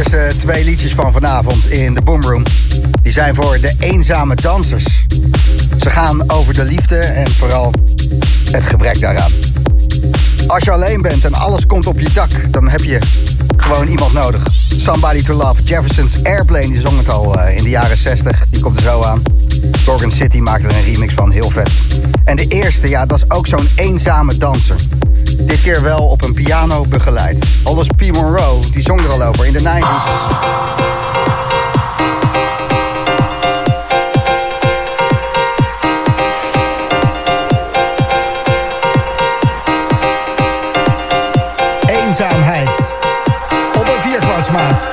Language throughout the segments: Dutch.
Eerste twee liedjes van vanavond in de Boomroom... die zijn voor de eenzame dansers. Ze gaan over de liefde en vooral het gebrek daaraan. Als je alleen bent en alles komt op je dak... dan heb je gewoon iemand nodig. Somebody to Love. Jefferson's Airplane, die zong het al eh, in de jaren 60. Die komt er zo aan. Gorgon City maakte er een remix van, heel vet. En de eerste, ja, dat is ook zo'n eenzame danser. Dit keer wel op een piano begeleid. Aldous P. Monroe, die zong er al over in de 90s. Eenzaamheid. Op een vierkwartsmaat.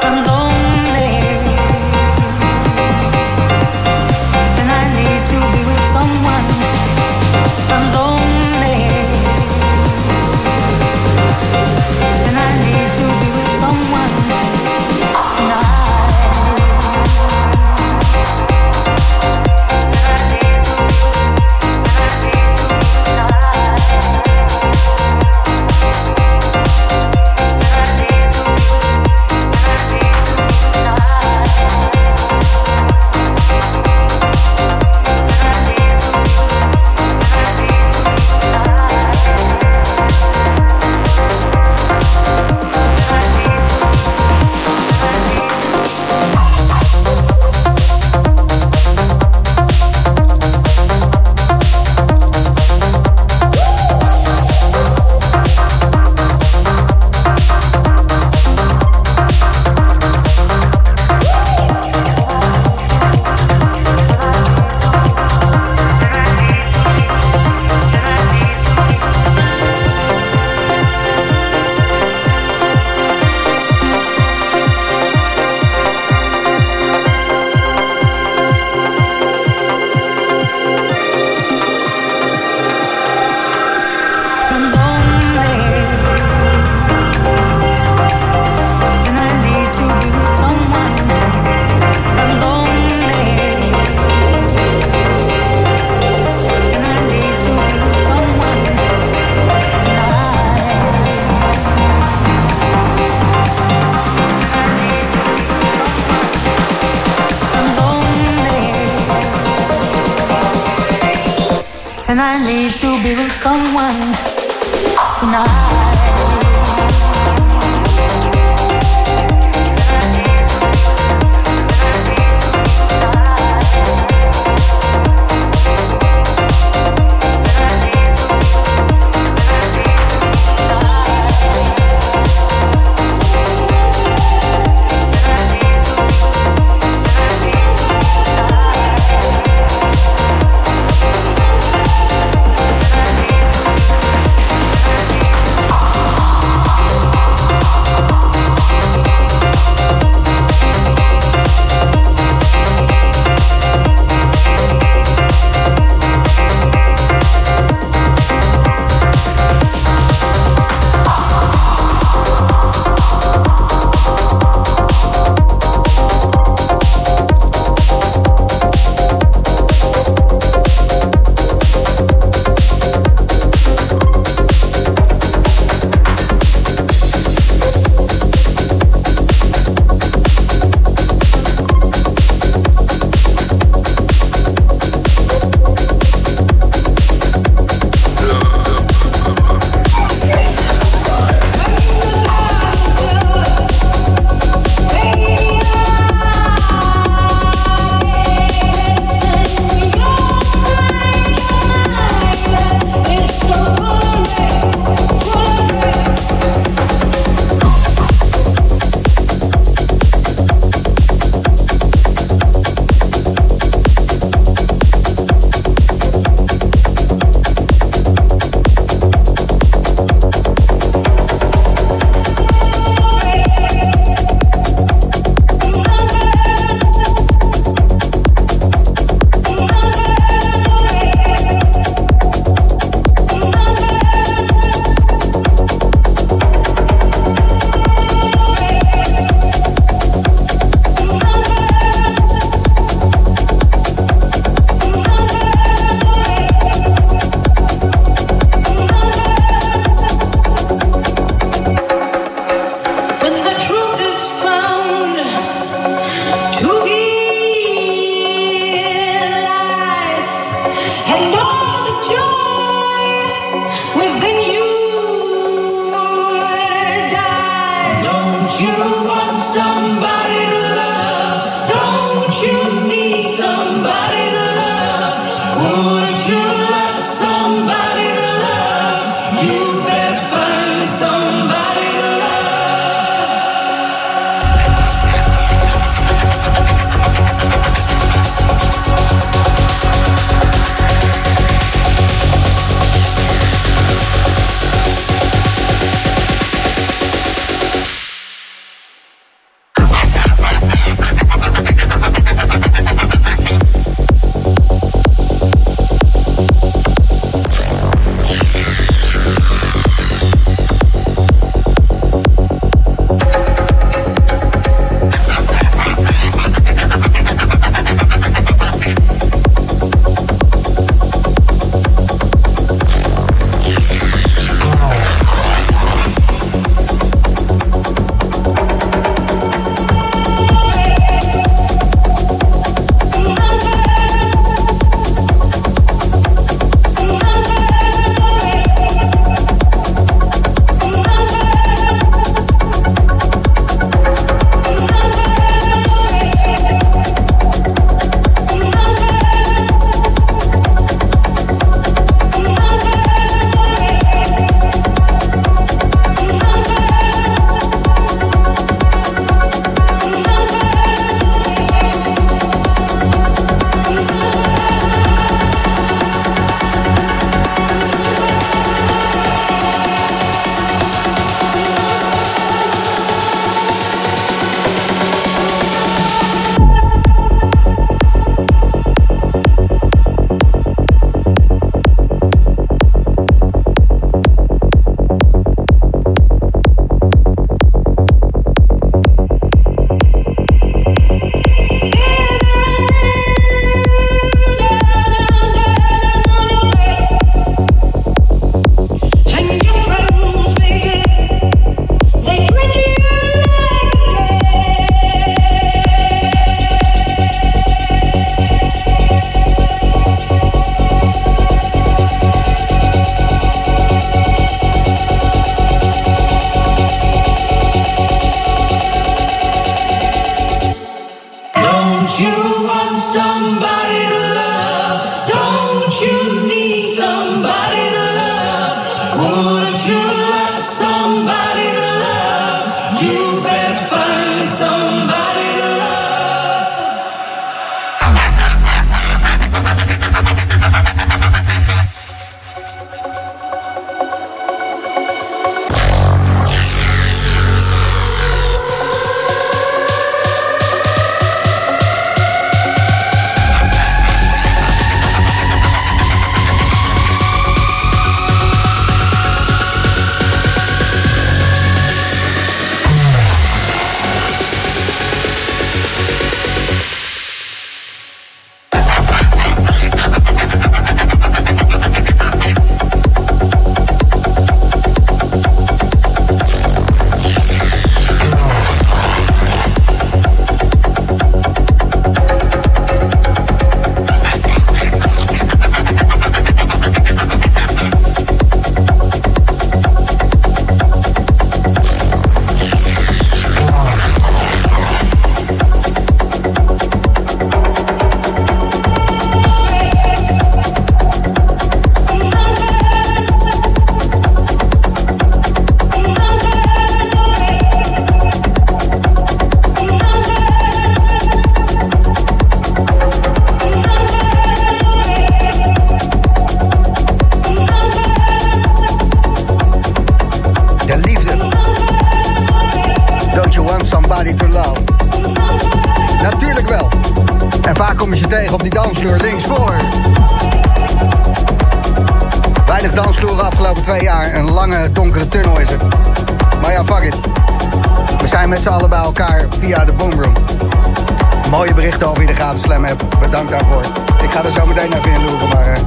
Mooie berichten over de gratis Slam hebt. Bedankt daarvoor. Ik ga er zo meteen even in loeren, maar eh,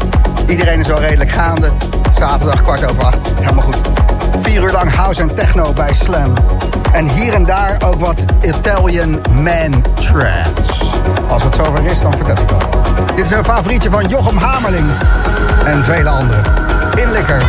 iedereen is wel redelijk gaande. Zaterdag kwart over acht. Helemaal goed. Vier uur lang house en techno bij Slam. En hier en daar ook wat Italian Man Trance. Als het zover is, dan vertel ik wel. Dit is een favorietje van Jochem Hamerling en vele anderen. Inlikker.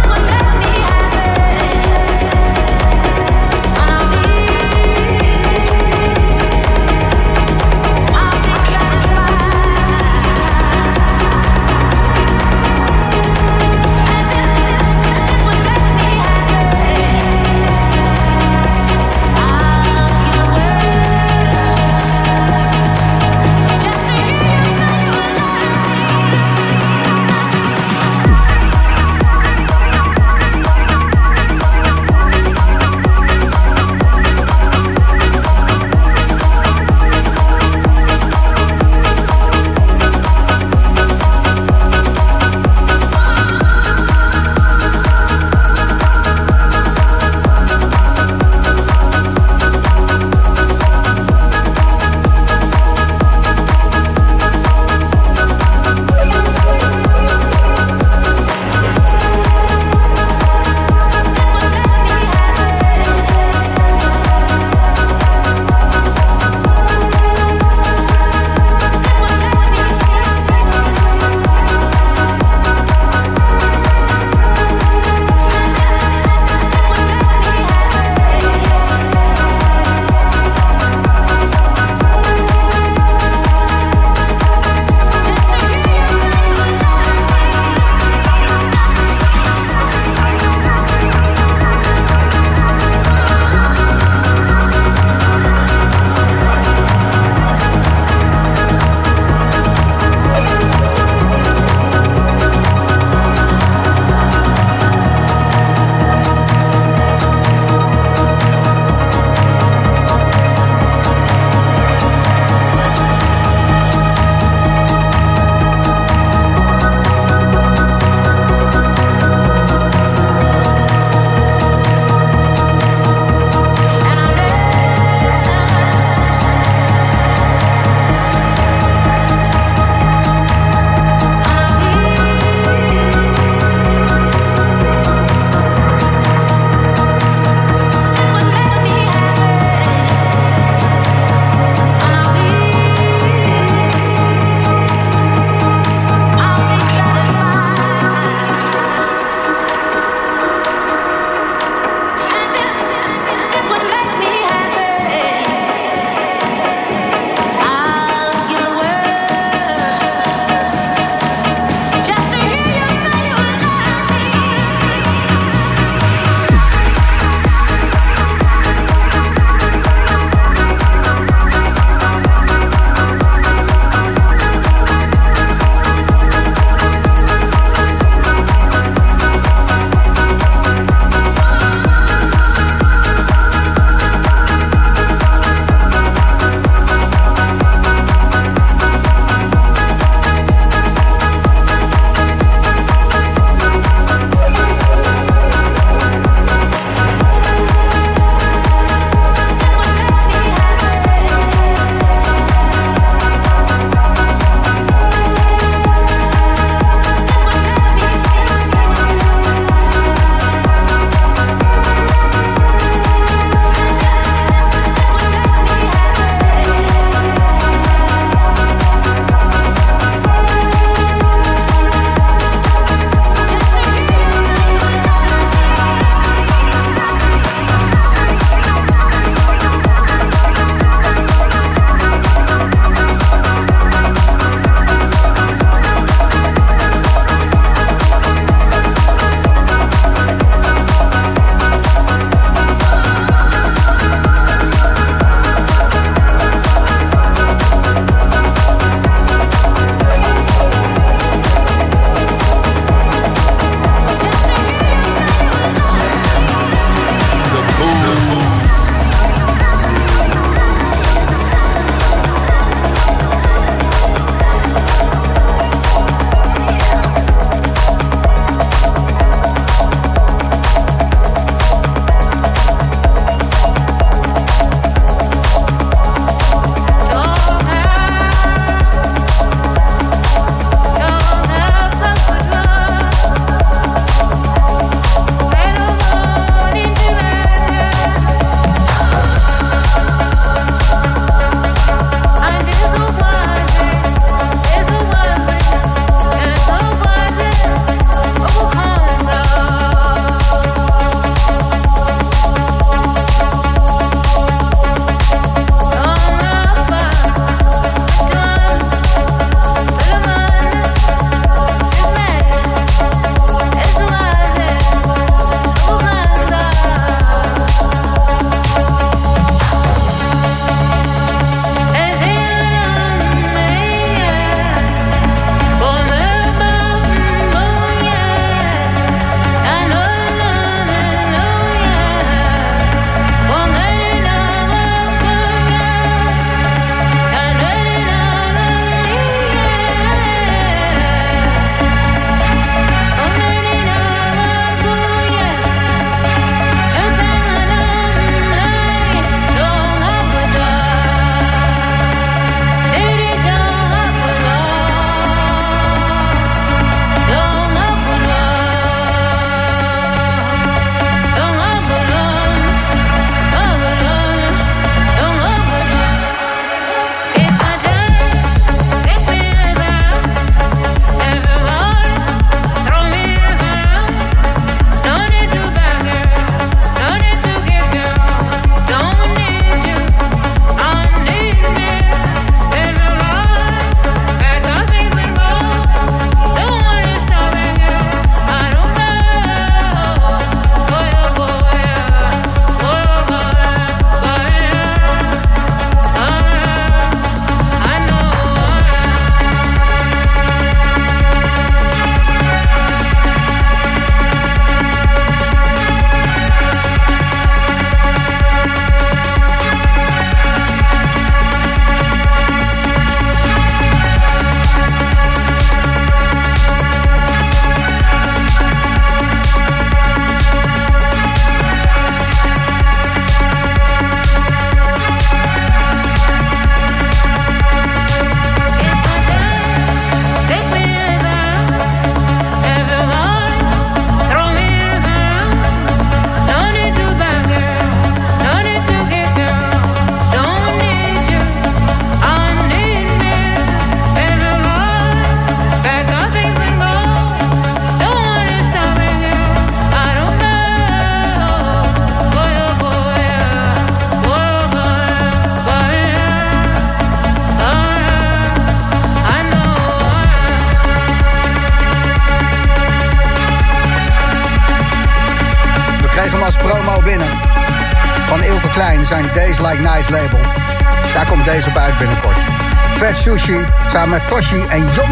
Samen met Toshi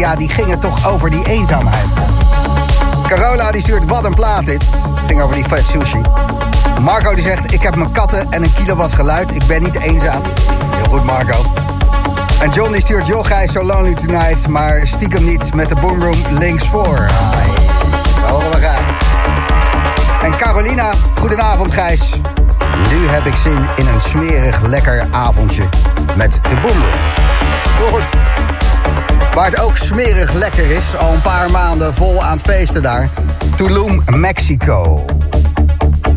ja, die gingen toch over die eenzaamheid. Carola die stuurt wat een plaat dit. Ging over die vet sushi. Marco die zegt, ik heb mijn katten en een kilowatt geluid. Ik ben niet eenzaam. Heel goed Marco. En John die stuurt, joh Gijs, so lonely tonight. Maar stiekem niet met de boomroom links voor. Dat horen we graag. En Carolina, goedenavond Gijs. Nu heb ik zin in een smerig lekker avondje met de boomroom. Goed. Waar het ook smerig lekker is, al een paar maanden vol aan het feesten daar. Tulum, Mexico.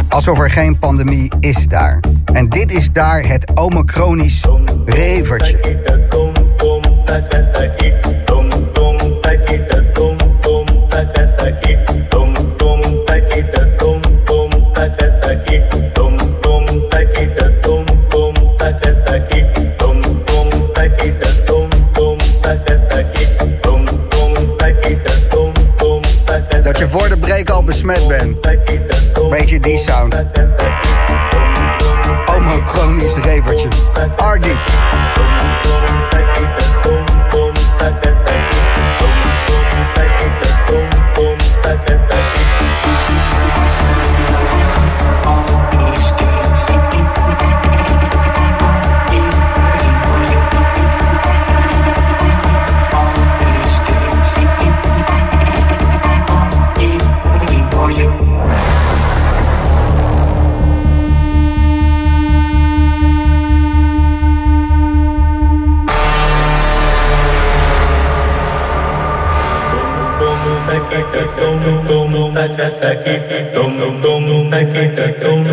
Alsof er geen pandemie is daar. En dit is daar het Omicronisch revertje. Besmet bent. Beetje die sound. Omicronisch revertje. tung ta ta ta ki tung tung tung ta ki ta tung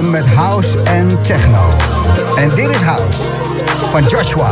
met house en techno. En dit is House van Joshua.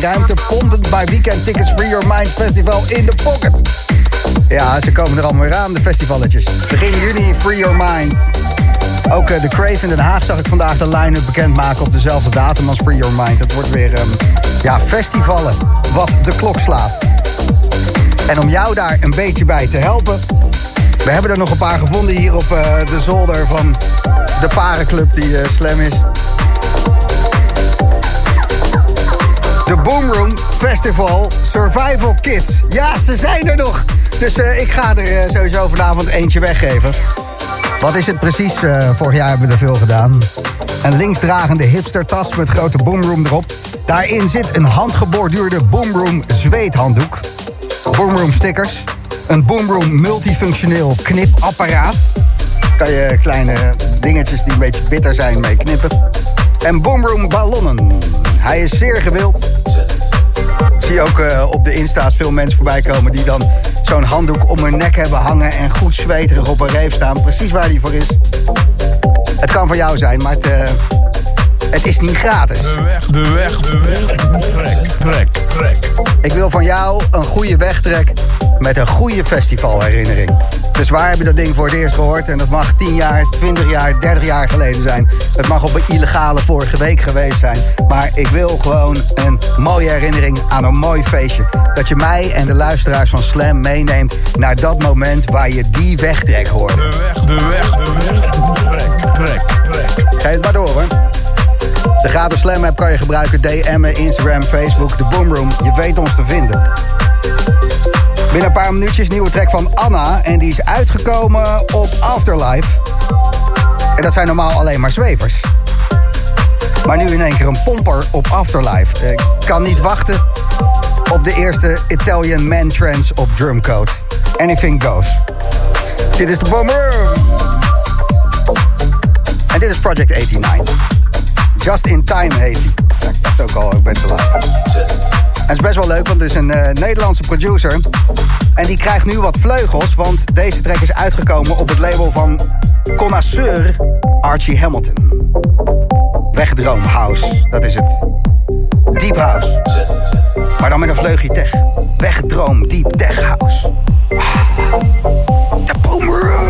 Geen ruimte. Pompend bij Weekend Tickets Free Your Mind Festival in de pocket. Ja, ze komen er allemaal weer aan, de festivalletjes. Begin juni, Free Your Mind. Ook eh, de Crave in Den Haag zag ik vandaag de line-up bekendmaken op dezelfde datum als Free Your Mind. Het wordt weer ehm, ja, festivalen wat de klok slaat. En om jou daar een beetje bij te helpen... we hebben er nog een paar gevonden hier op eh, de zolder van de parenclub die eh, slam is. De Boomroom Festival Survival Kids. Ja, ze zijn er nog. Dus eh, ik ga er eh, sowieso vanavond eentje weggeven. Wat is het precies? Eh, vorig jaar hebben we er veel gedaan. Een linksdragende hipstertas met grote Boomroom erop. Daarin zit een handgeborduurde Boomroom zweethanddoek. Boomroom stickers. Een Boomroom multifunctioneel knipapparaat. Kan je kleine dingetjes die een beetje bitter zijn mee knippen. En Boomroom ballonnen. Hij is zeer gewild. Ik zie ook eh, op de Insta's veel mensen voorbij komen die dan zo'n handdoek om hun nek hebben hangen en goed zweterig op een reef staan. Precies waar die voor is. Het kan van jou zijn, maar het, eh, het is niet gratis. De weg, de weg, de weg. Trek, trek, trek. Ik wil van jou een goede wegtrek met een goede festivalherinnering. Dus waar heb je dat ding voor het eerst gehoord? En dat mag 10 jaar, 20 jaar, 30 jaar geleden zijn. Het mag op een illegale vorige week geweest zijn. Maar ik wil gewoon een mooie herinnering aan een mooi feestje. Dat je mij en de luisteraars van Slam meeneemt naar dat moment waar je die wegtrek hoort. De weg, de weg, de weg. Trek, trek, trek. Geef het maar door hoor. De gratis Slam app kan je gebruiken. DM'en, Instagram, Facebook, de Boomroom. Je weet ons te vinden. Binnen een paar minuutjes nieuwe track van Anna. En die is uitgekomen op Afterlife. En dat zijn normaal alleen maar zwevers. Maar nu in één keer een pomper op Afterlife. Ik kan niet wachten op de eerste Italian Man Trance op Drumcode. Anything goes. Dit is de Boomroom. En dit is Project 89. Just in Time heet hij. Ik dacht ook al, ik ben te laat. Het is best wel leuk, want het is een eh, Nederlandse producer. En die krijgt nu wat vleugels, want deze track is uitgekomen op het label van connoisseur Archie Hamilton. Wegdroom House, dat is het. Deep House. Maar dan met een vleugje tech. Wegdroom Deep Tech House. Ah, De Boomroom.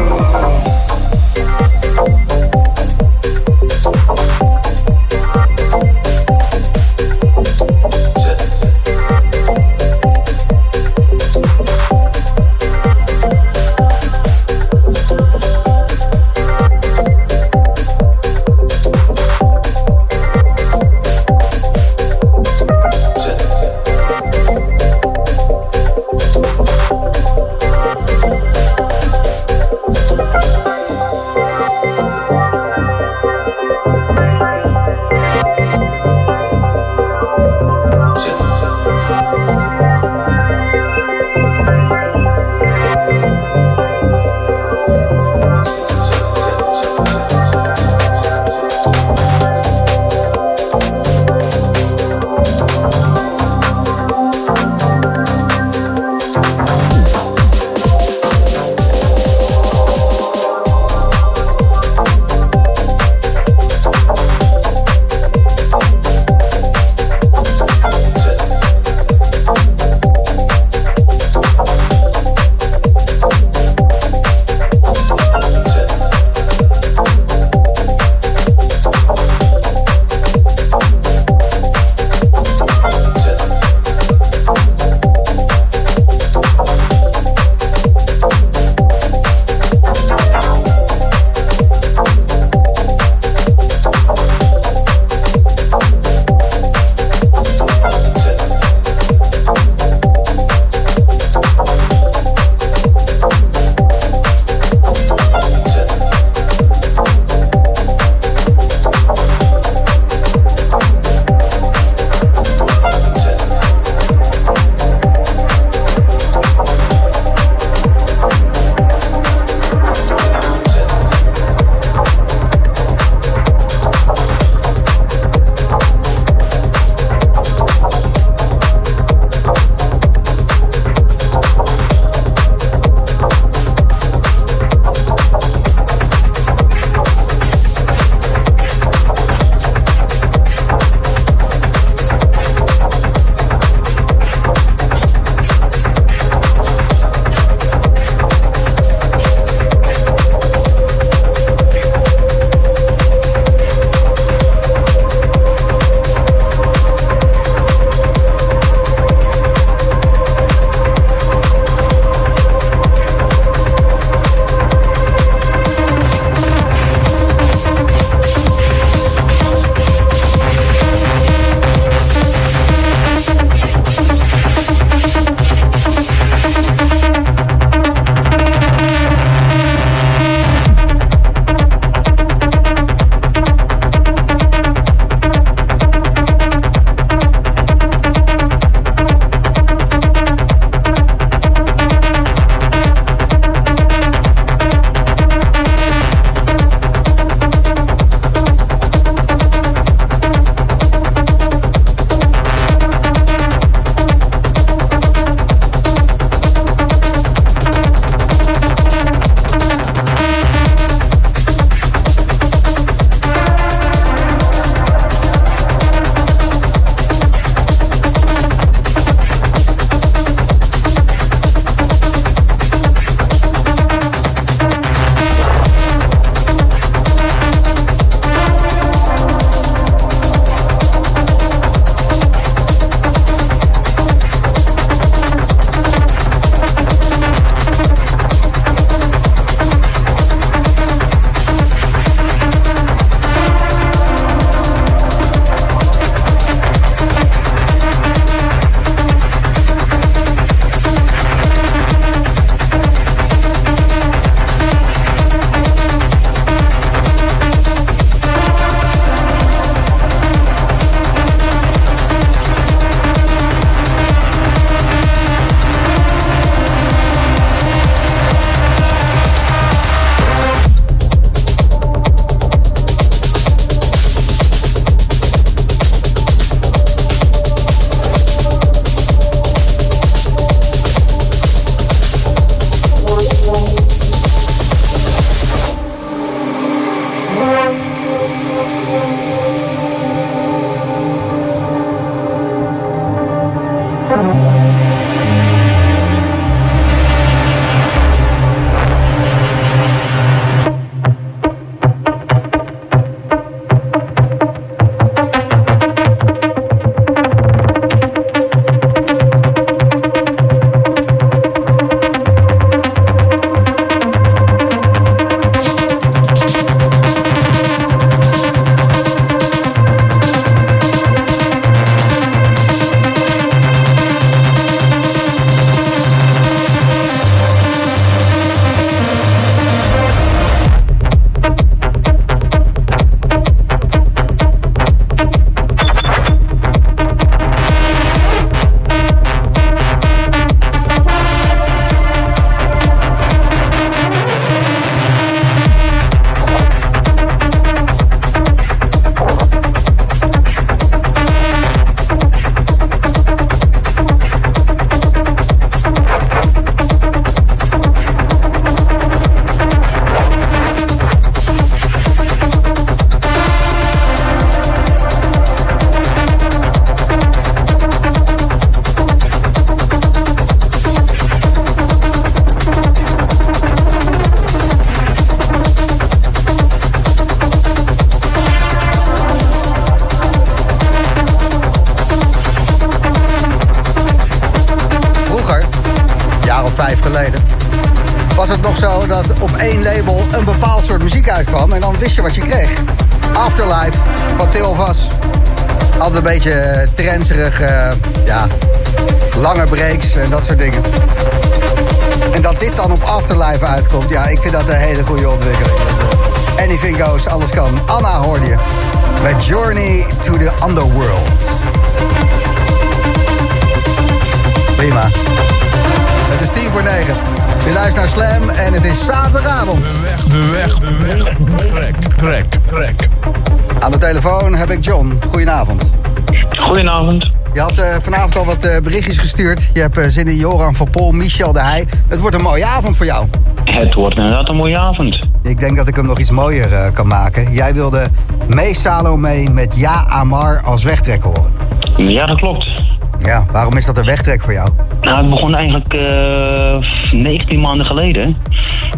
Berichtjes gestuurd. Je hebt eh, zin in Joran van Pol, Michel de Heij. Het wordt een mooie avond voor jou. Het wordt inderdaad een mooie avond. Ik denk dat ik hem nog iets mooier eh, kan maken. Jij wilde mee Salome met Ja Amar als wegtrek horen. Ja, dat klopt. Ja, waarom is dat een wegtrek voor jou? Nou, het begon eigenlijk eh 19 maanden geleden.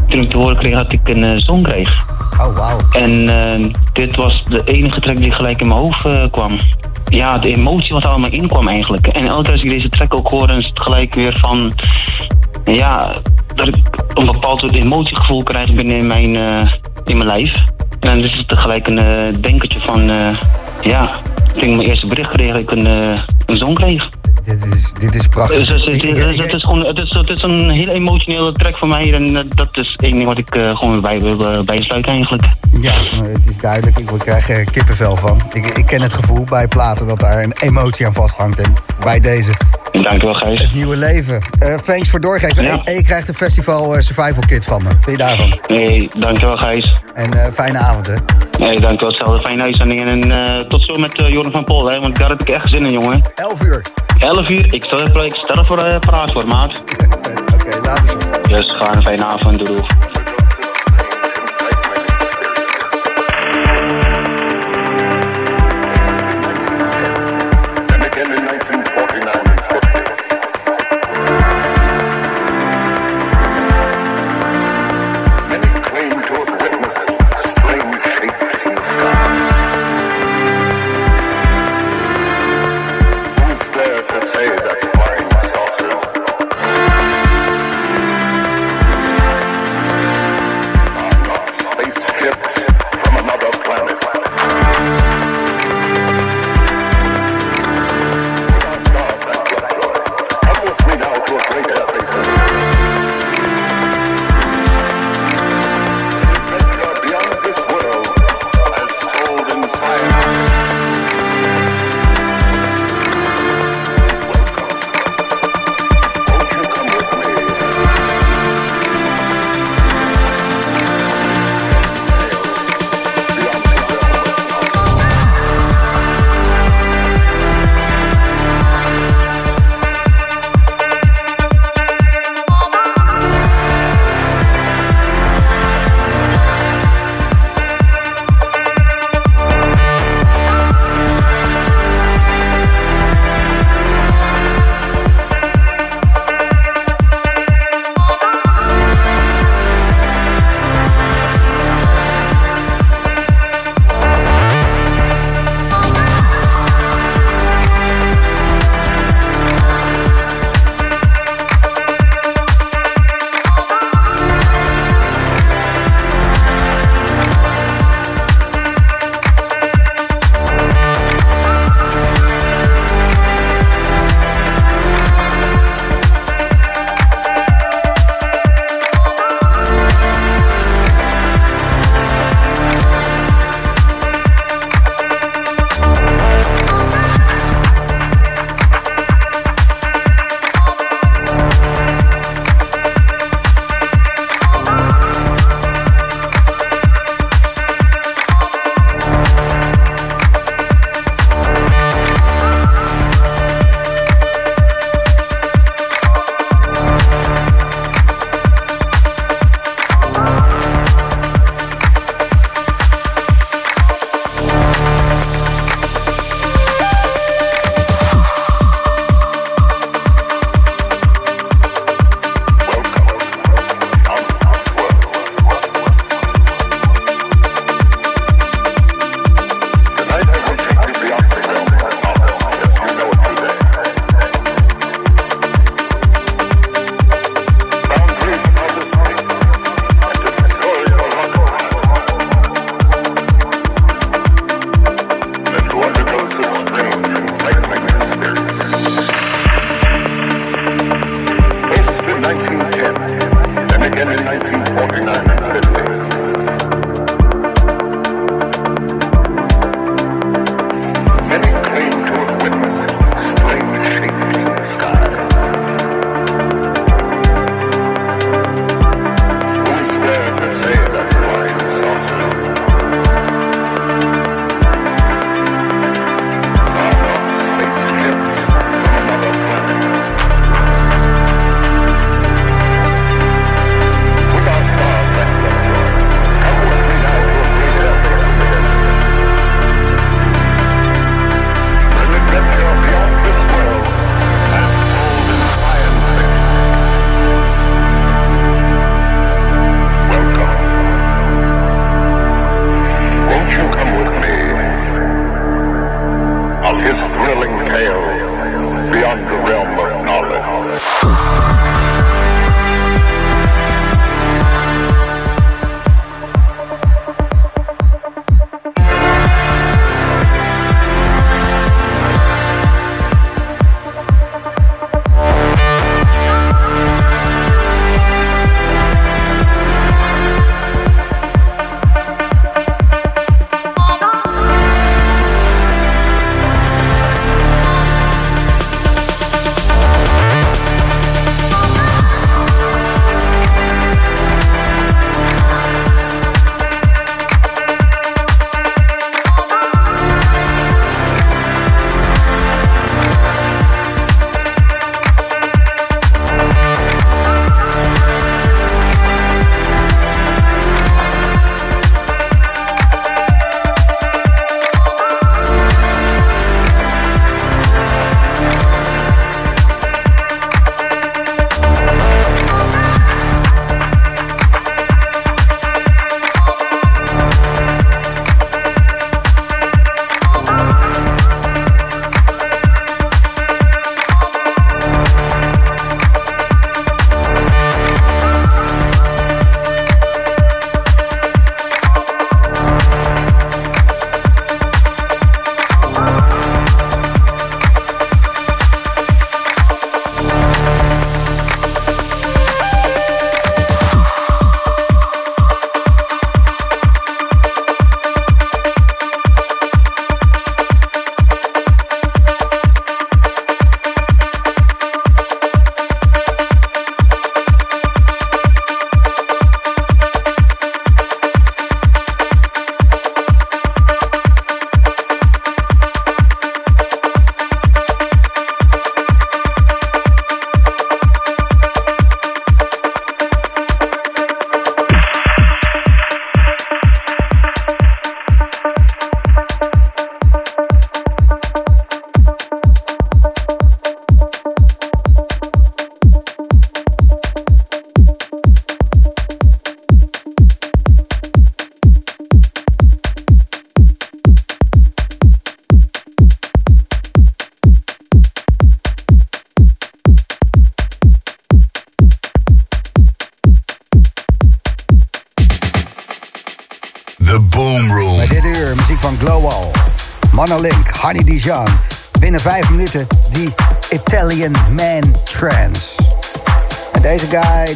Toen ik te horen kreeg dat ik een eh, zoon kreeg. Oh, wauw. En eh, dit was de enige track die gelijk in mijn hoofd eh, kwam. Ja, de emotie wat allemaal in kwam eigenlijk. En elke keer als ik deze track ook hoor, is het gelijk weer van... Ja, dat ik een bepaald soort emotiegevoel krijg binnen in mijn, eh, in mijn lijf. En dan is het gelijk een eh, denkertje van... eh, ja, toen ik mijn eerste bericht kreeg, ik een, een zoon kreeg. Dit is, dit is prachtig. Dus het, is- het, gewoon, het, is, het is een hele emotionele track voor mij. En eh, dat is één ding wat ik eh, gewoon bij wil eh, bijsluiten eigenlijk. Ja, het is duidelijk. Ik krijg er kippenvel van. Ik, ik ken het gevoel bij platen dat daar een emotie aan vasthangt. En bij deze Dankjewel Gijs. het nieuwe leven. Thanks voor doorgeven. Ja. En, je krijgt de festival Survival Kit van me. Vind je daarvan? Nee, dankjewel Gijs. En fijne avond, hè? Nee, dankjewel hetzelfde. Fijne uitzending. En tot zo met uh, Joran van Pol, hè, want daar heb ik echt zin in, jongen. 11 uur. 11 uur, ik stel, ik stel voor paraat voor, maat. Oké, later zo. Dus ga een fijne avond, doei.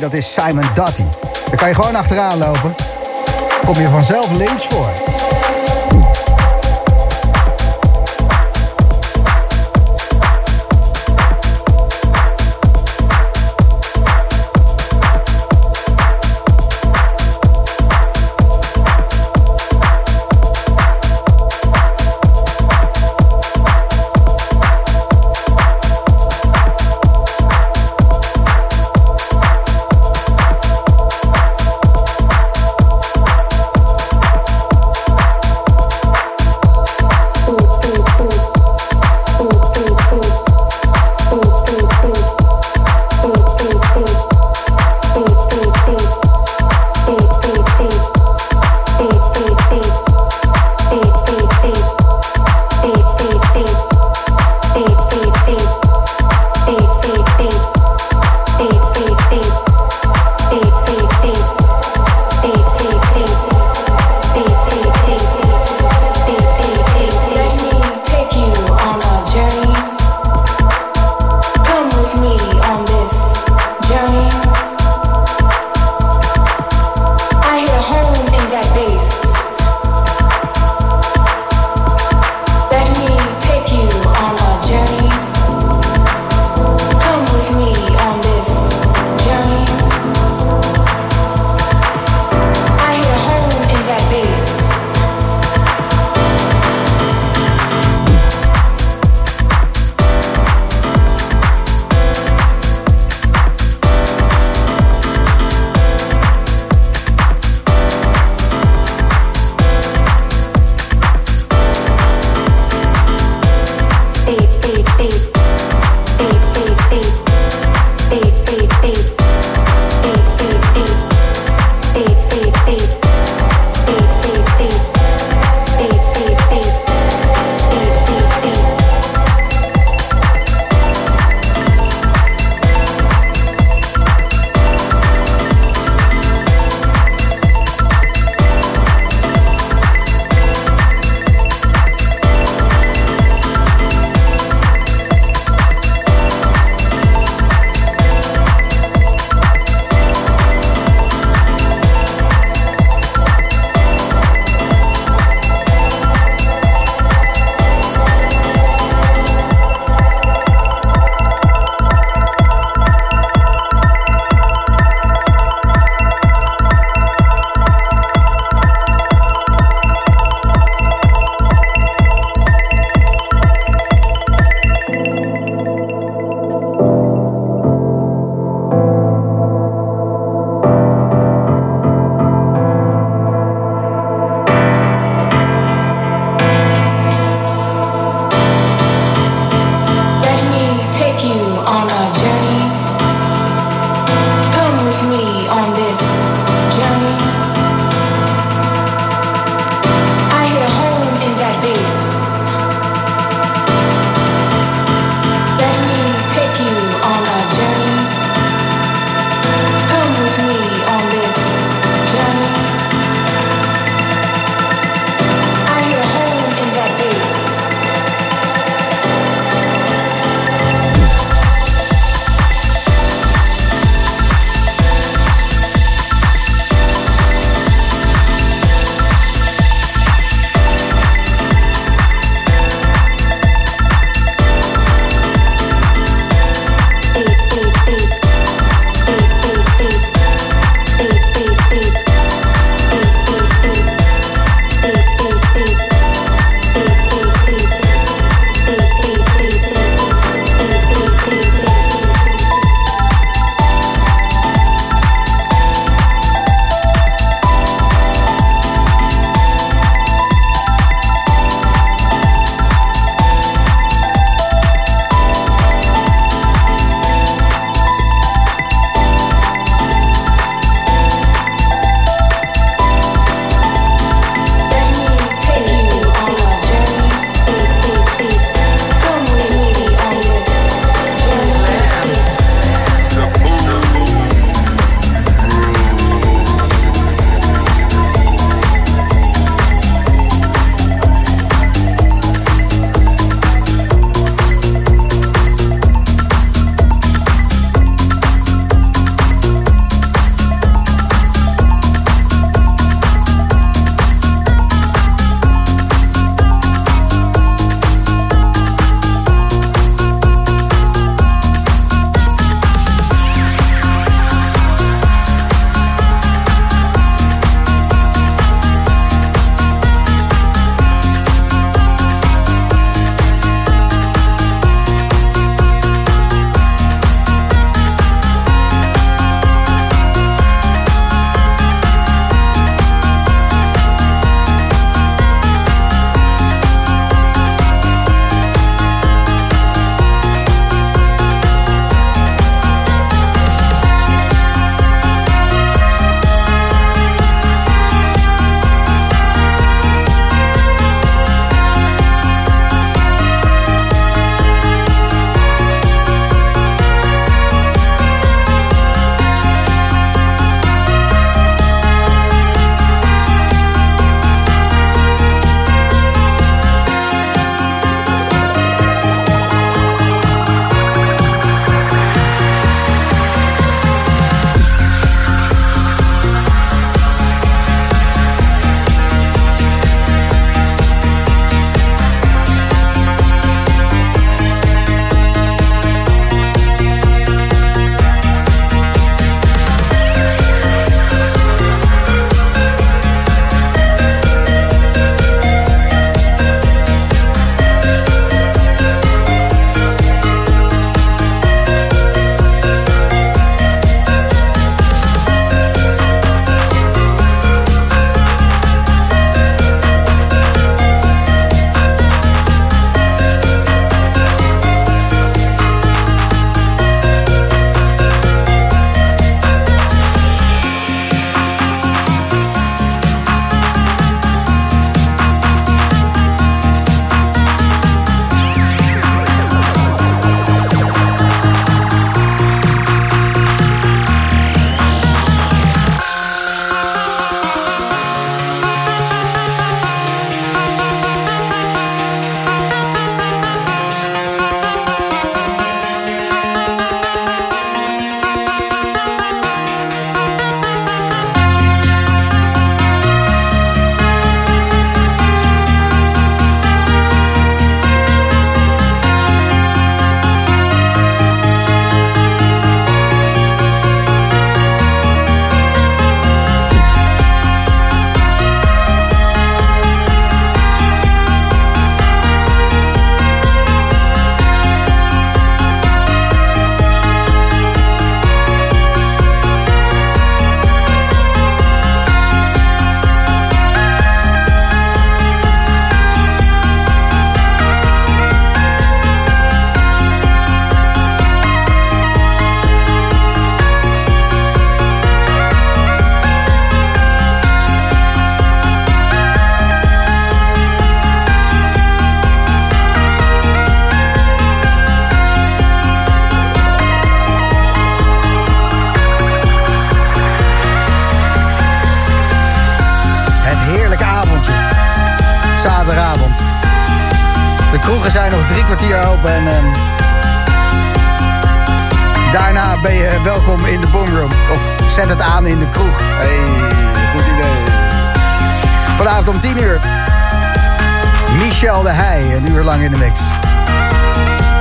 Dat is Simon Dotty. Daar kan je gewoon achteraan lopen. Kom je vanzelf links voor.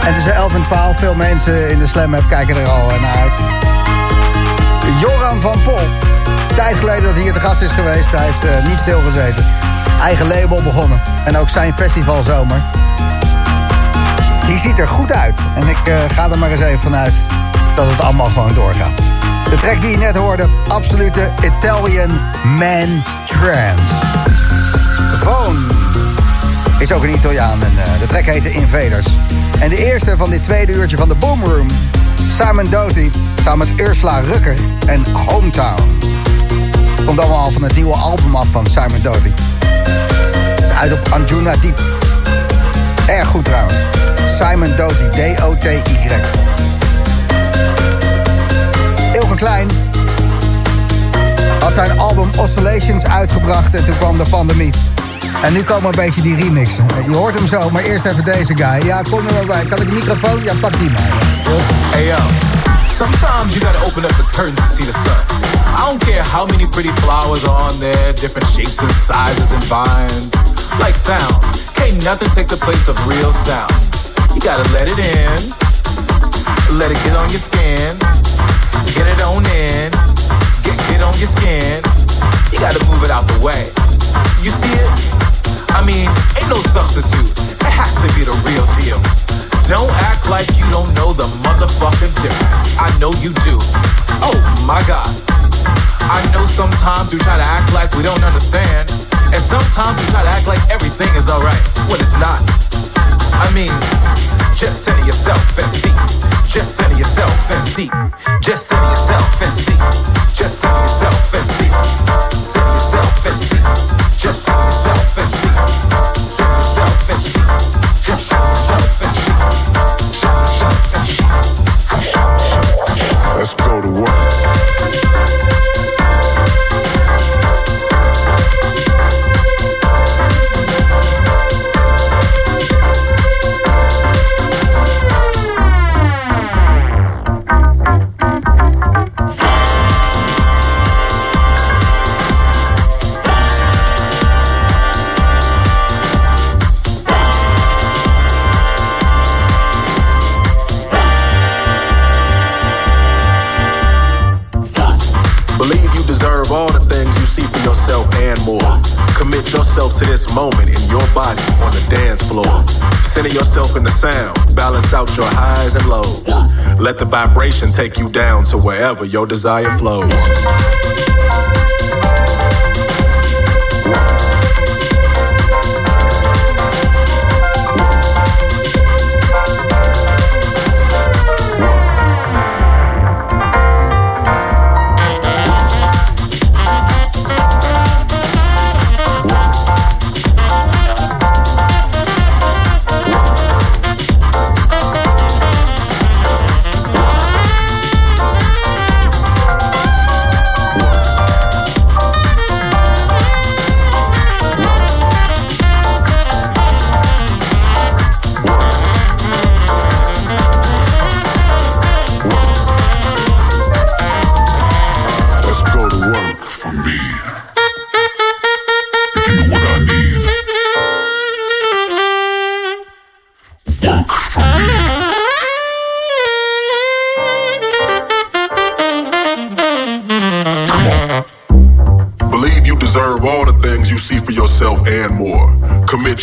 En tussen 11 en 12, veel mensen in de Slam App kijken er al naar uit. Joran van Pol. Tijd geleden dat hij hier te gast is geweest. Hij heeft eh, niet stilgezeten. Eigen label begonnen. En ook zijn festivalzomer. Die ziet er goed uit. En ik eh, ga er maar eens even vanuit dat het allemaal gewoon doorgaat. De track die je net hoorde, absolute Italian Man Trance. Voon is ook een Italiaan en eh, de track heette Invaders. En de eerste van dit tweede uurtje van de Boomroom, Simon Doty, samen met Ursula Rucker en Hometown. Komt allemaal van het nieuwe album af van Simon Doty. Uit op Anjuna Deep. Erg goed trouwens. Simon Doty, D-O-T-Y. Ilke Klein had zijn album Oscillations uitgebracht en toen kwam de pandemie. En nu komen een beetje die remixen. Je hoort hem zo, maar eerst even deze guy. Ja, kom er maar bij. Kan ik een microfoon? Ja, pak die maar. Hey yo, sometimes you gotta open up the curtains to see the sun. I don't care how many pretty flowers are on there, different shapes and sizes and vines. Like sound, can't nothing take the place of real sound. You gotta let it in, let it get on your skin, get it on in, get, get on your skin. You gotta move it out the way. You see it? I mean, ain't no substitute. It has to be the real deal. Don't act like you don't know the motherfucking difference. I know you do. Oh my god. I know sometimes we try to act like we don't understand. And sometimes we try to act like everything is alright when it's not. I mean, just center yourself and see. Just center yourself and see. Just center yourself and see. Just center yourself and see. Yourself to this moment in your body on the dance floor. Center yourself in the sound, balance out your highs and lows. Let the vibration take you down to wherever your desire flows.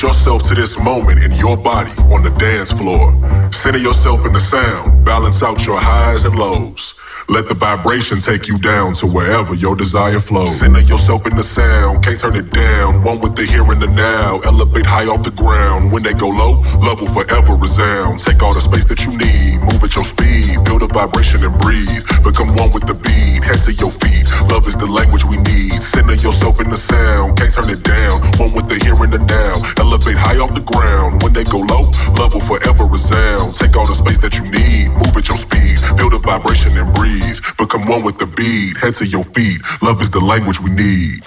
Yourself to this moment in your body on the dance floor. Center yourself in the sound, balance out your highs and lows. Let the vibration take you down to wherever your desire flows. Center yourself in the sound, can't turn it down. One with the here and the now. Elevate high off the ground. When they go low, love will forever resound. Take all the space that you need, move at your speed. build the vibration and breathe. Become one with the beat, head to your feet. Love is the language we need. Center yourself in the sound, can't turn it down. One with the here and the now. Elevate high off the ground. When they go low, love will forever resound. Take all the space that you need, move at your speed. Build a vibration and breathe. Become one with the beat, head to your feet. Love is the language we need.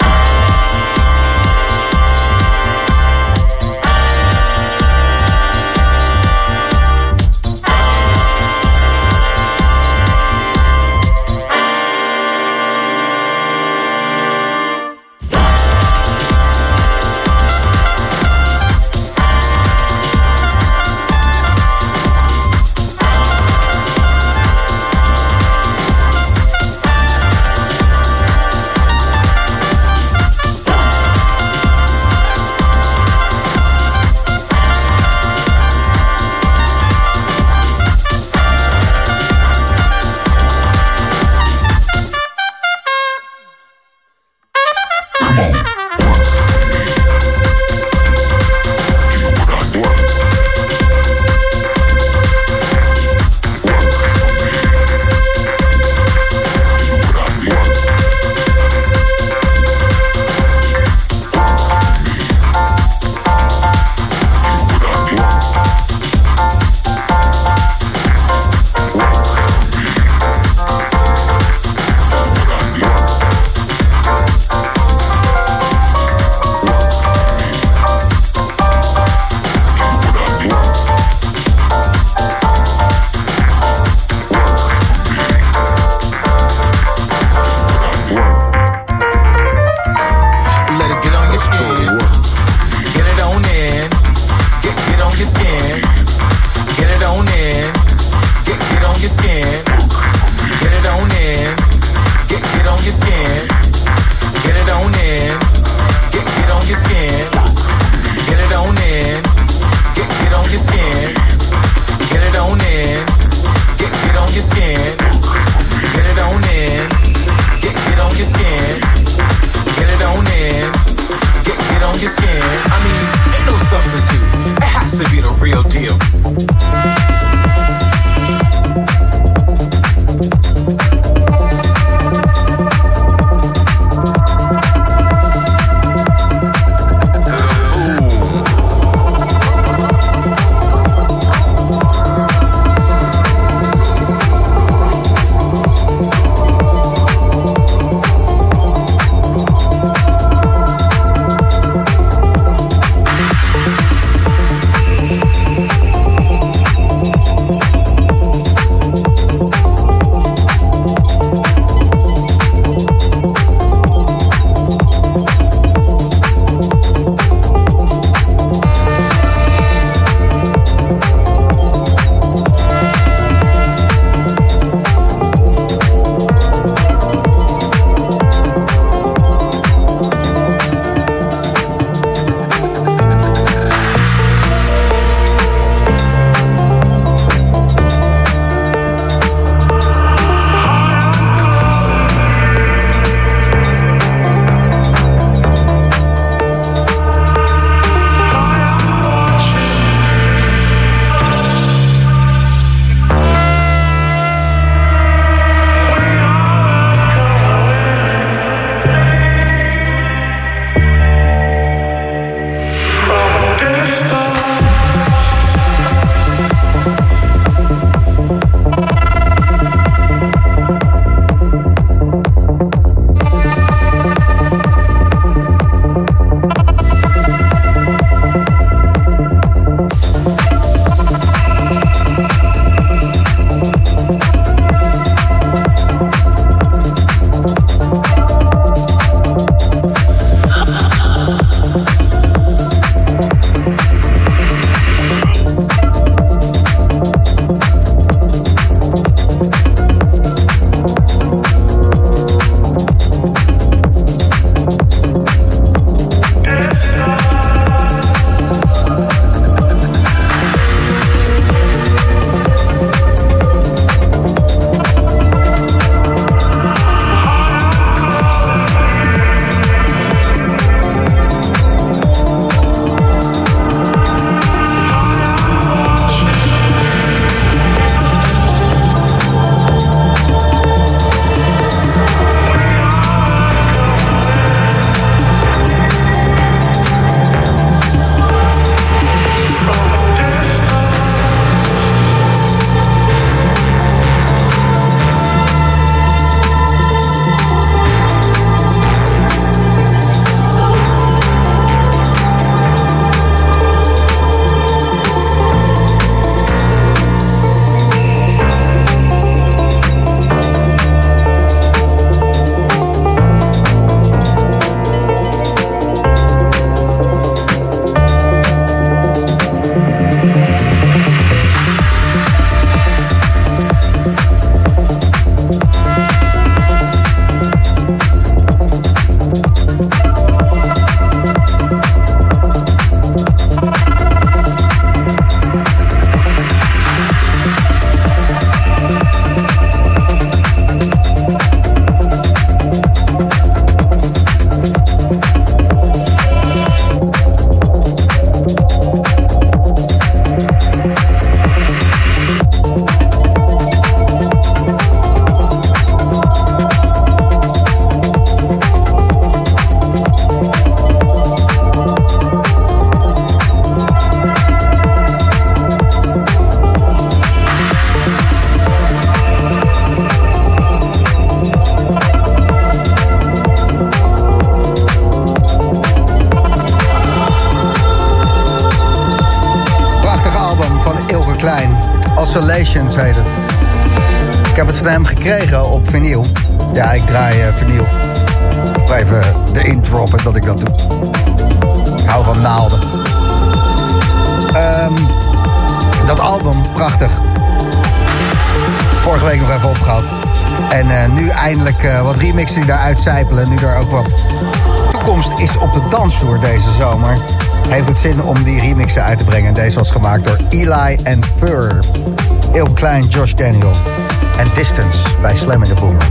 En Distance bij Slam in the Boomer.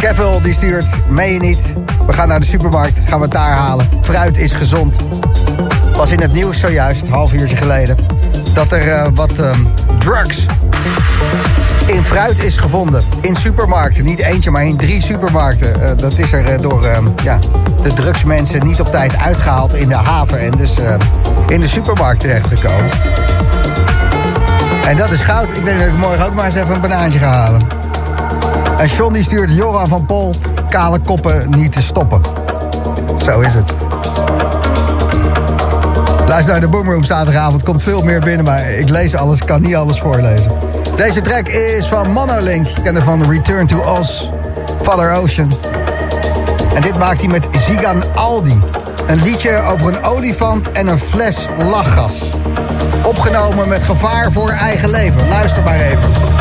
Kevin die stuurt, meen je niet? We gaan naar de supermarkt, gaan we het daar halen. Fruit is gezond. was in het nieuws zojuist, half uurtje geleden, dat er eh, wat ehm, drugs in fruit is gevonden. In supermarkten. Niet eentje, maar in drie supermarkten. Eh, dat is er eh, door ehm, ja, de drugsmensen niet op tijd uitgehaald in de haven. En dus in de supermarkt terechtgekomen. En dat is goud. Ik denk dat ik morgen ook maar eens even een banaantje ga halen. En die stuurt Joran van Pol kale koppen niet te stoppen. Zo is het. Luister naar de Boomroom zaterdagavond. Komt veel meer binnen, maar ik lees alles, kan niet alles voorlezen. Deze track is van Monolink. Je van Return to Oz, Father Ocean. En dit maakt hij met Zigan Aldi. Een liedje over een olifant en een fles lachgas. Opgenomen met gevaar voor eigen leven. Luister maar even.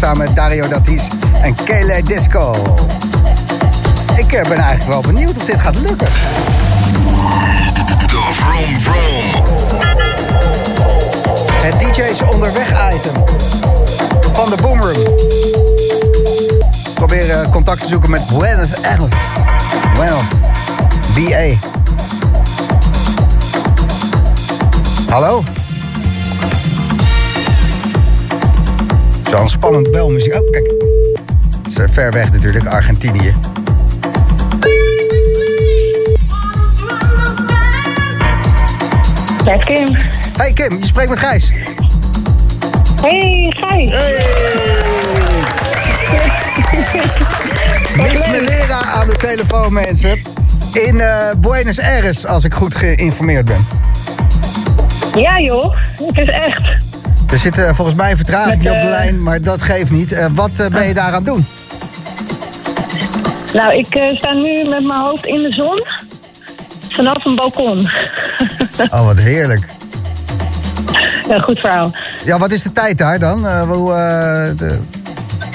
Samen met Dario Datis en Kele Disco. Ik eh, ben eigenlijk wel benieuwd of dit gaat lukken. De Vroom Vroom. Het DJ's onderweg item van de Boomroom. Probeer eh, contact te zoeken met Gwyneth Allen. Well, BA. Hallo? Zo'n spannend belmuziek. Oh, kijk. Het is eh, ver weg natuurlijk, Argentinië. Met Kim. Hey Kim, je spreekt met Gijs. Hey, Gijs. Miss Melera aan de telefoon, mensen. In eh, Buenos Aires, als ik goed geïnformeerd ben. Ja joh, het is echt. Er zit volgens mij een vertraging Met, op de eh, lijn, maar dat geeft niet. Eh, wat eh, ben je daar aan het doen? Nou, ik sta nu met mijn hoofd in de zon. Vanaf een balkon. Oh, wat heerlijk. ja, goed verhaal. Ja, wat is de tijd daar dan? Hoe, de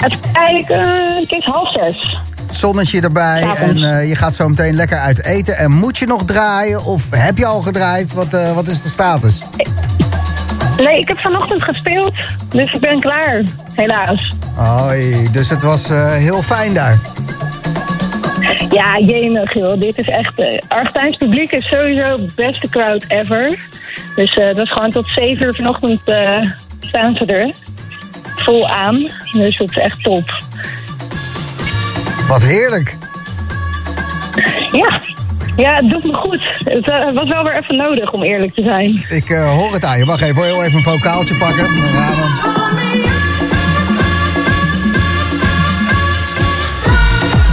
Even kijken, het is half zes. zonnetje erbij en S'avonds. je gaat zo meteen lekker uit eten. En moet je nog draaien of heb je al gedraaid? Wat, wat is de status? Nee, ik heb vanochtend gespeeld, dus ik ben klaar. Helaas. Hoi, dus het was eh, heel fijn daar. Ja, jemig joh. Dit is echt... Argentijns publiek is sowieso de beste crowd ever. Dus eh, dat is gewoon tot 7 uur vanochtend staan ze er. Vol aan. Dus het is echt top. Wat heerlijk. Ja. Ja, het doet me goed. Het eh, was wel weer even nodig, om eerlijk te zijn. Ik eh, hoor het aan je. Wacht even, wil je heel even een vocaaltje pakken? Ja, want...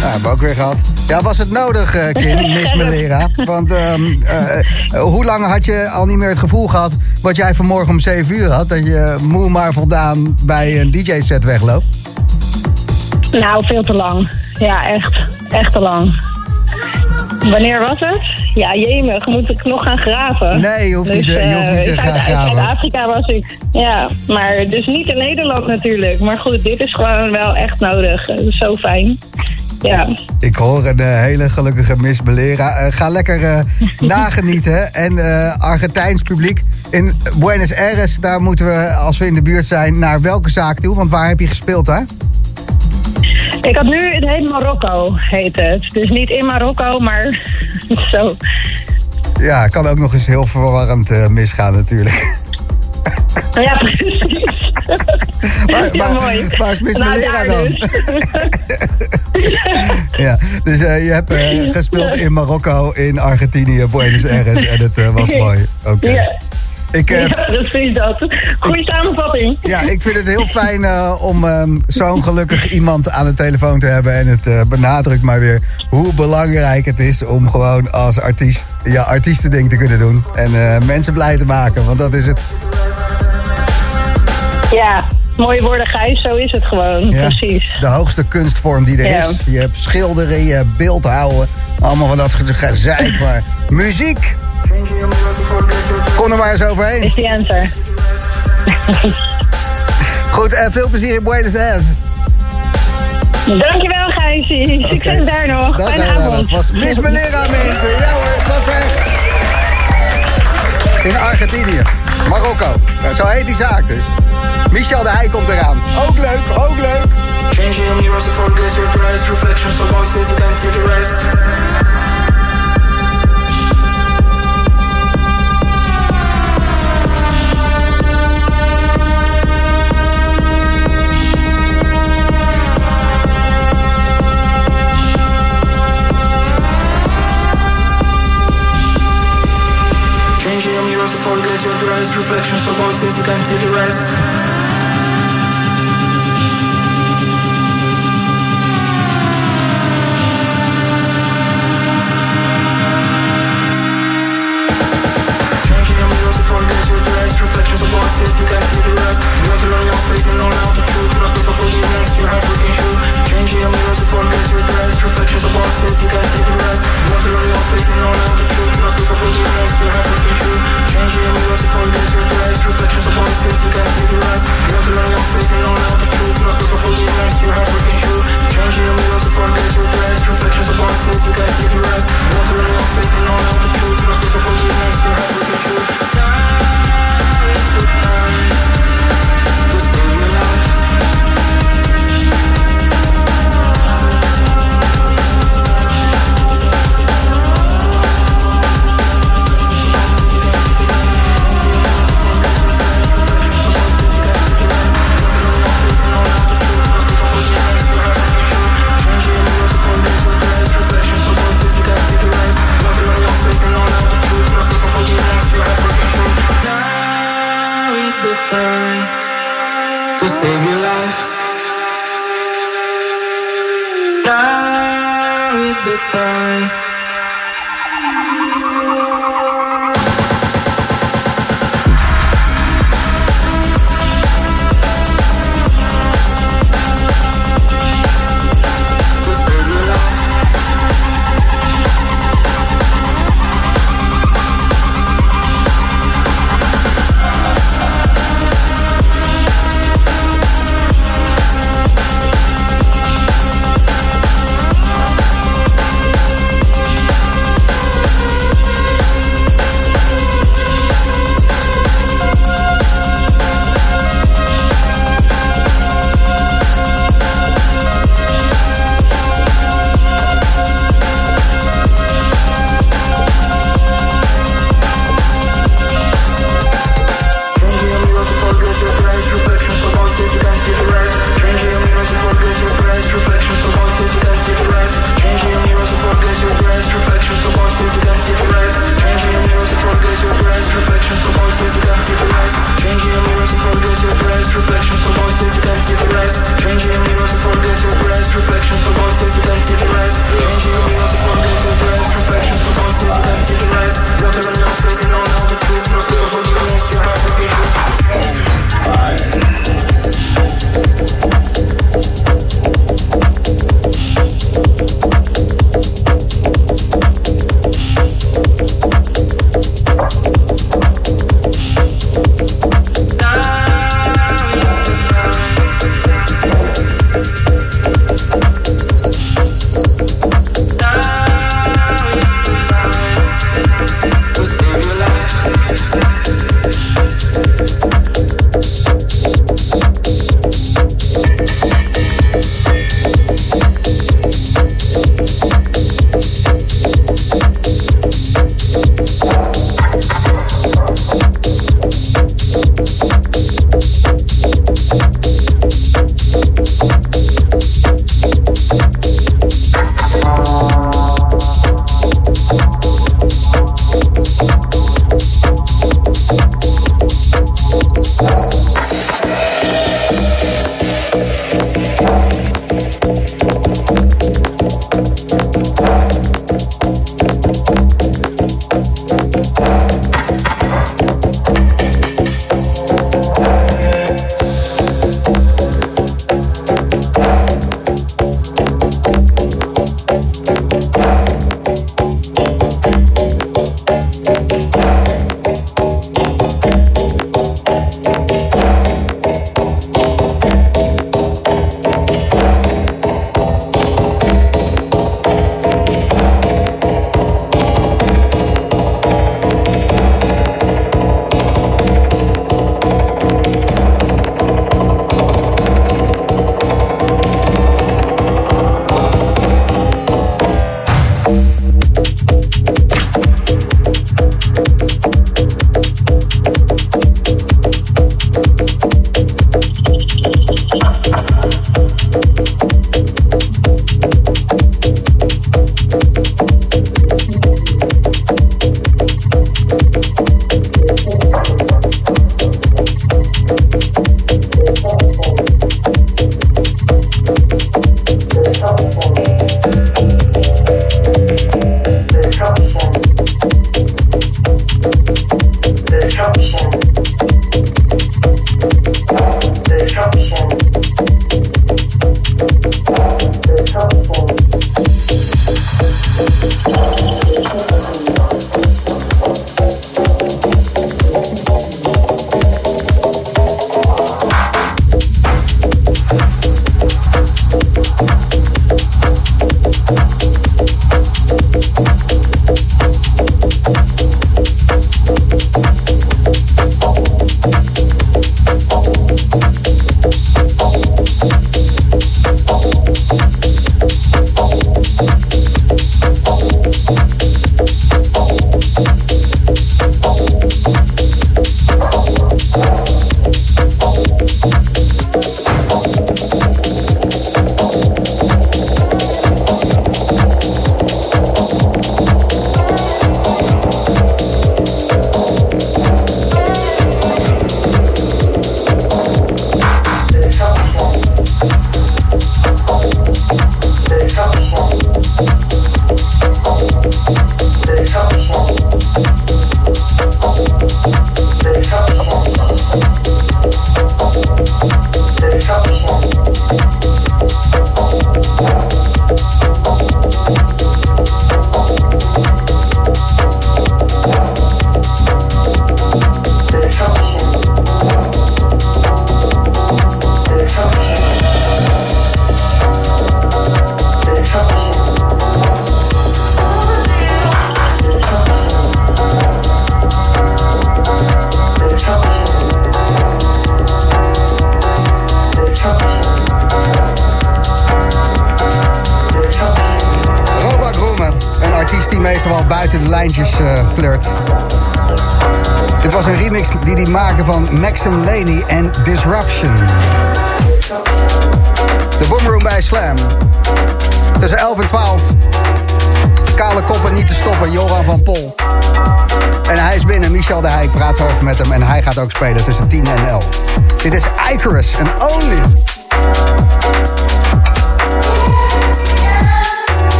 Ja, hebben we ook weer gehad. Ja, was het nodig, eh, Kim, Miss Melera? Want ehm, eh, eh, hoe lang had je al niet meer het gevoel gehad... wat jij vanmorgen om 7 uur had... dat je moe maar voldaan bij een DJ-set wegloopt? Nou, veel te lang. Ja, echt. Echt te lang. Wanneer was het? Ja, jemig. Moet ik nog gaan graven? Nee, je hoeft niet te- je hoeft niet te gaan uit, graven. Uit Afrika was ik. Ja, maar dus niet in Nederland natuurlijk. Maar goed, dit is gewoon wel echt nodig. Het is zo fijn. Ja. Ik hoor een eh, hele gelukkige Miss. Eh, ga lekker eh, nagenieten. En eh, Argentijns publiek in Buenos Aires... daar moeten we, als we in de buurt zijn, naar welke zaak toe? Want waar heb je gespeeld daar? Ik had nu, het heet Marokko, heet het. Dus niet in Marokko, maar zo. Ja, kan ook nog eens heel verwarrend eh, misgaan natuurlijk. Ja, precies. Maar- ja, maar- mooi. is Miss Nou, Melera daar dan? dus. ja, dus eh, je hebt eh, gespeeld in Marokko, in Argentinië, Buenos Aires. En het was mooi. Oké. Ja. Ik, eh, ja, precies dat. Goeie samenvatting. Ja, ik vind het heel fijn eh, om ehm, zo'n gelukkig iemand aan de telefoon te hebben. En het eh, benadrukt maar weer hoe belangrijk het is om gewoon als artiest ja, artiestending te kunnen doen. En eh, mensen blij te maken, want dat is het. Ja, mooie woorden, Gijs. Zo is het gewoon. Ja, Precies. De hoogste kunstvorm die er Ja. is. Je hebt schilderen, je hebt beeldhouden. Allemaal van dat ge- gezeik, maar muziek. Kom er maar eens overheen. Is die answer. Goed, en veel plezier in Buenos Aires. Dankjewel, Gijsie. Succes daar nog. Dat, Fijne avond. dat was Miss Melera, mensen. Ja hoor, het was echt. In Argentinië. Marokko. Nou, zo heet die zaak dus. Michel de Heij komt eraan. Ook leuk, ook leuk. Changing your mirrors to forget your price. Reflections of voices you can't the rest. Just reflections of voices you can't hear the rest. reflections of voices, you can't see the rest. Water on your face and all out the truth fully dressed, you have to freaking shoe Changing your mirror, before forget your dress. Reflections of bosses, you can't see the rest One blurry your face, and all of the truth Must be so fully dressed, you have to freaking shoe Changing your mirror, before forget your dress. Reflections of bosses, you can't see the rest One blurry your face, and all of the truth Must be so fully dressed, you have to freaking shoe Changing your mirror, before forget your dress. Reflections of bosses, you can't see the rest One blurry your face, and all of the truth Must be so fully dressed, you have freaking shoe save your life. Now is the time.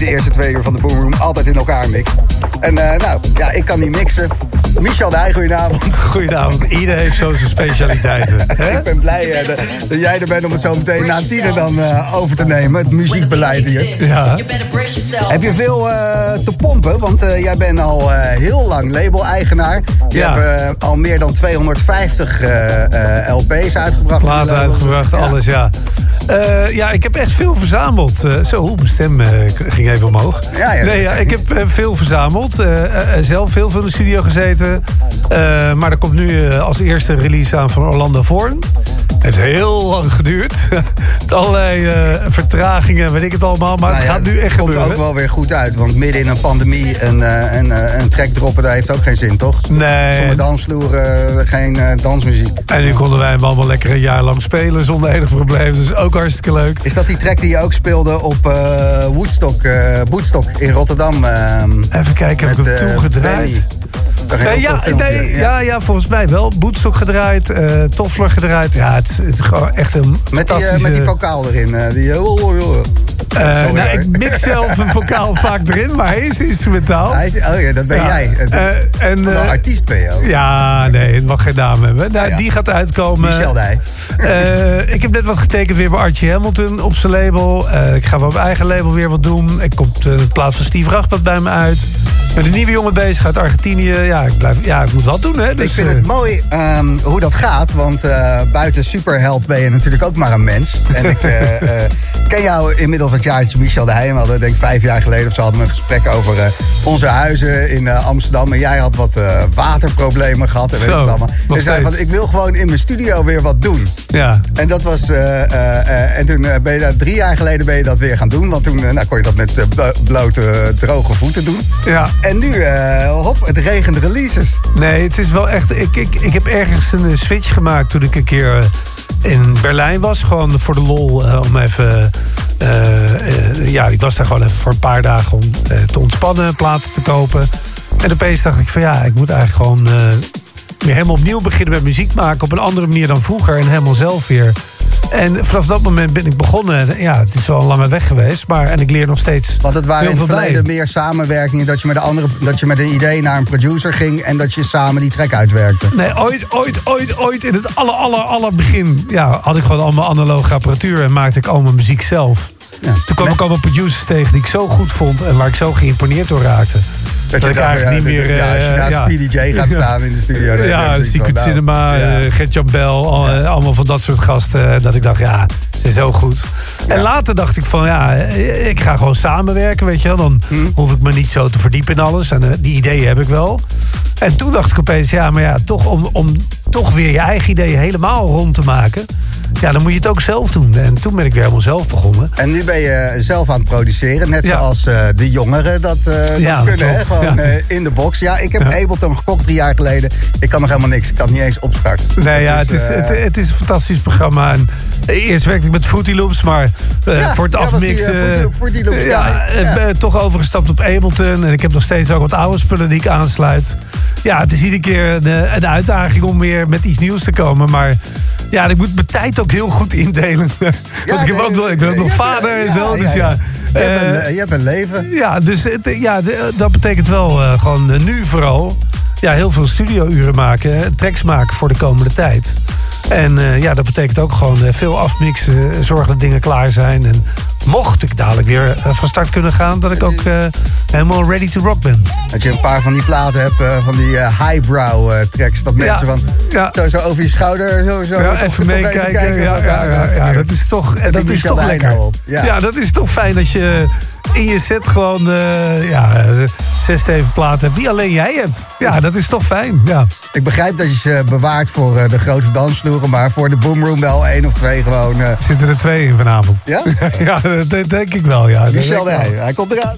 De de eerste twee uur van de Boomroom altijd in elkaar mixt. En eh, nou, ja, ik kan niet mixen. Michel Dij, goedenavond. Goedenavond. Ieder heeft zo zijn specialiteiten. hè? Ik ben blij eh, dat, dat jij er bent om het zo meteen na tienen dan eh, over te nemen. Het muziekbeleid hier. Ja. Heb je veel eh, te pompen? Want eh, jij bent al eh, heel lang label-eigenaar. Je Ja. hebt al meer dan 250 eh, eh, LP's uitgebracht. Platen label. uitgebracht, alles, ja. Eh, ja, ik heb echt veel verzameld. Eh, zo, mijn stem eh, ging even omhoog. Ja, ja. Nee, ja, ik heb veel verzameld. Zelf heel veel in de studio gezeten. Maar er komt nu als eerste release aan van Orlando Vorn. Het heeft heel lang geduurd. Met allerlei eh, vertragingen, weet ik het allemaal. Maar Nou het ja, gaat nu echt het komt gebeuren. ook wel weer goed uit. Want midden in een pandemie een, eh, een, eh, een track droppen, dat heeft ook geen zin, toch? Nee. Zonder dansvloer geen dansmuziek. En nu konden wij hem allemaal lekker een jaar lang spelen zonder enig probleem. Dus ook hartstikke leuk. Is dat die track die je ook speelde op Woodstock, Woodstock in Rotterdam? ehm, Even kijken, heb ik hem eh, Daar ging Nee, ja, ja. Ja, volgens mij wel. Boetstok gedraaid, eh Toffler gedraaid. Ja, het, is- het is gewoon echt een Met die, eh, fantastische... met die vocaal erin. eh, die, Eh, Sorry, nou, ik mix zelf een vocaal vaak erin, maar hij is instrumentaal. Hij is, oh ja, dat ben Ja, jij. Eh, en, eh, artiest ben je ook. Ja, nee, het mag geen naam hebben. Nou, Ja. Die gaat uitkomen. Michel Dij. Ik heb net wat getekend weer bij Archie Hamilton op zijn label. Ik ga wel op mijn eigen label weer wat doen. Ik komt eh, in plaats van Steve Rachbat bij me uit. Ik ben een nieuwe jongen bezig uit Argentinië. Ja, ik, blijf, ja, ik moet wat doen, hè. Dus, ik vind het mooi ehm, hoe dat gaat, want buiten superheld ben je natuurlijk ook maar een mens. En ik ken jou inmiddels wat Michel de Heij. We hadden denk ik vijf jaar geleden of zo hadden we een gesprek over eh, onze huizen in eh, Amsterdam. En jij had wat eh, waterproblemen gehad en weet ik het allemaal. zei van, steeds. ik wil gewoon in mijn studio weer wat doen. Ja. En dat was. en toen ben je daar drie jaar geleden ben je dat weer gaan doen. Want toen nou, kon je dat met blo- blote, droge voeten doen. Ja. En nu, hop, het regent releases. Nee, het is wel echt. Ik, ik, ik heb ergens een switch gemaakt toen ik een keer in Berlijn was. Gewoon voor de lol om even. Ja, ik was daar gewoon even voor een paar dagen om eh, te ontspannen, platen te kopen. En opeens dacht ik van ja, ik moet eigenlijk gewoon eh, weer helemaal opnieuw beginnen met muziek maken. Op een andere manier dan vroeger en helemaal zelf weer. En vanaf dat moment ben ik begonnen. Ja, het is wel een lange weg geweest, maar en ik leer nog steeds. Want het waren in het verleden meer samenwerkingen. Dat je, met de andere, dat je met een idee naar een producer ging. En dat je samen die track uitwerkte. Nee, ooit, ooit, ooit, ooit in het aller, aller, aller begin... Ja, had ik gewoon allemaal analoge apparatuur en maakte ik al mijn muziek zelf. Toen kwam ik allemaal producers tegen die ik zo goed vond... en waar ik zo geïmponeerd door raakte. Dat, je ik eigenlijk ja, niet meer... ja, als je eh, naast Speedy J gaat staan in de studio, dan Ja, zoiets Secret van, nou, Cinema, ja. Gert-Jan Bell, al- eh, allemaal van dat soort gasten. Dat ik dacht, ja, ze zijn zo goed. En later dacht ik van, ja, ik ga gewoon samenwerken, weet je wel. Dan Hm. hoef ik me niet zo te verdiepen in alles. En die ideeën heb ik wel. En toen dacht ik opeens, ja, maar ja, toch om, om toch weer je eigen ideeën helemaal rond te maken. Ja, dan moet je het ook zelf doen. En toen ben ik weer helemaal zelf begonnen. En nu ben je zelf aan het produceren. Net zoals eh, de jongeren dat, eh, dat kunnen. Hè? Gewoon Ja. eh, in de box. Ja, ik heb Ja. Ableton gekocht drie jaar geleden. Ik kan nog helemaal niks. Ik kan het niet eens opstarten. Nee, ja, het is, het, het is een fantastisch programma. En eerst werkte ik met Fruity Loops, maar voor het afmixen... Fruity- Loops ja, ben toch overgestapt op Ableton. En ik heb nog steeds ook wat oude spullen die ik aansluit. Ja, het is iedere keer een, een uitdaging om weer met iets nieuws te komen. Maar ja, ik moet mijn tijd ook heel goed indelen. Want ik, heb nee, ook, nog- ik ben ook nog vader en zo. ja, dus ja. Je hebt, eh, een, je hebt een leven. ja, dus het, ja, dat betekent wel eh, gewoon eh, nu vooral ja, heel veel studiouren maken, tracks maken voor de komende tijd. En eh, ja, dat betekent ook gewoon eh, veel afmixen, eh, zorgen dat dingen klaar zijn. En mocht ik dadelijk weer eh, van start kunnen gaan, dat ik ook eh, helemaal ready to rock ben. Dat je een paar van die platen hebt, eh, van die highbrow tracks. Dat Ja, mensen van ja. zo, zo over je schouder. Zo, zo, Ja, even meekijken. Ja, ja, ja, dat is toch, dat is toch lekker. Heijnen op. Ja. Ja. dat is toch fijn als je in je set gewoon eh, ja, zes, zeven platen hebt die alleen jij hebt. Ja, dat is toch fijn. Ja. Ik begrijp dat je ze bewaart voor eh, de grote dansvloeren, maar voor de boomroom wel één of twee gewoon. eh, Zitten er twee in vanavond. Ja? ja, dat denk ik wel. Ja. Michel. Heij, hij komt eraan.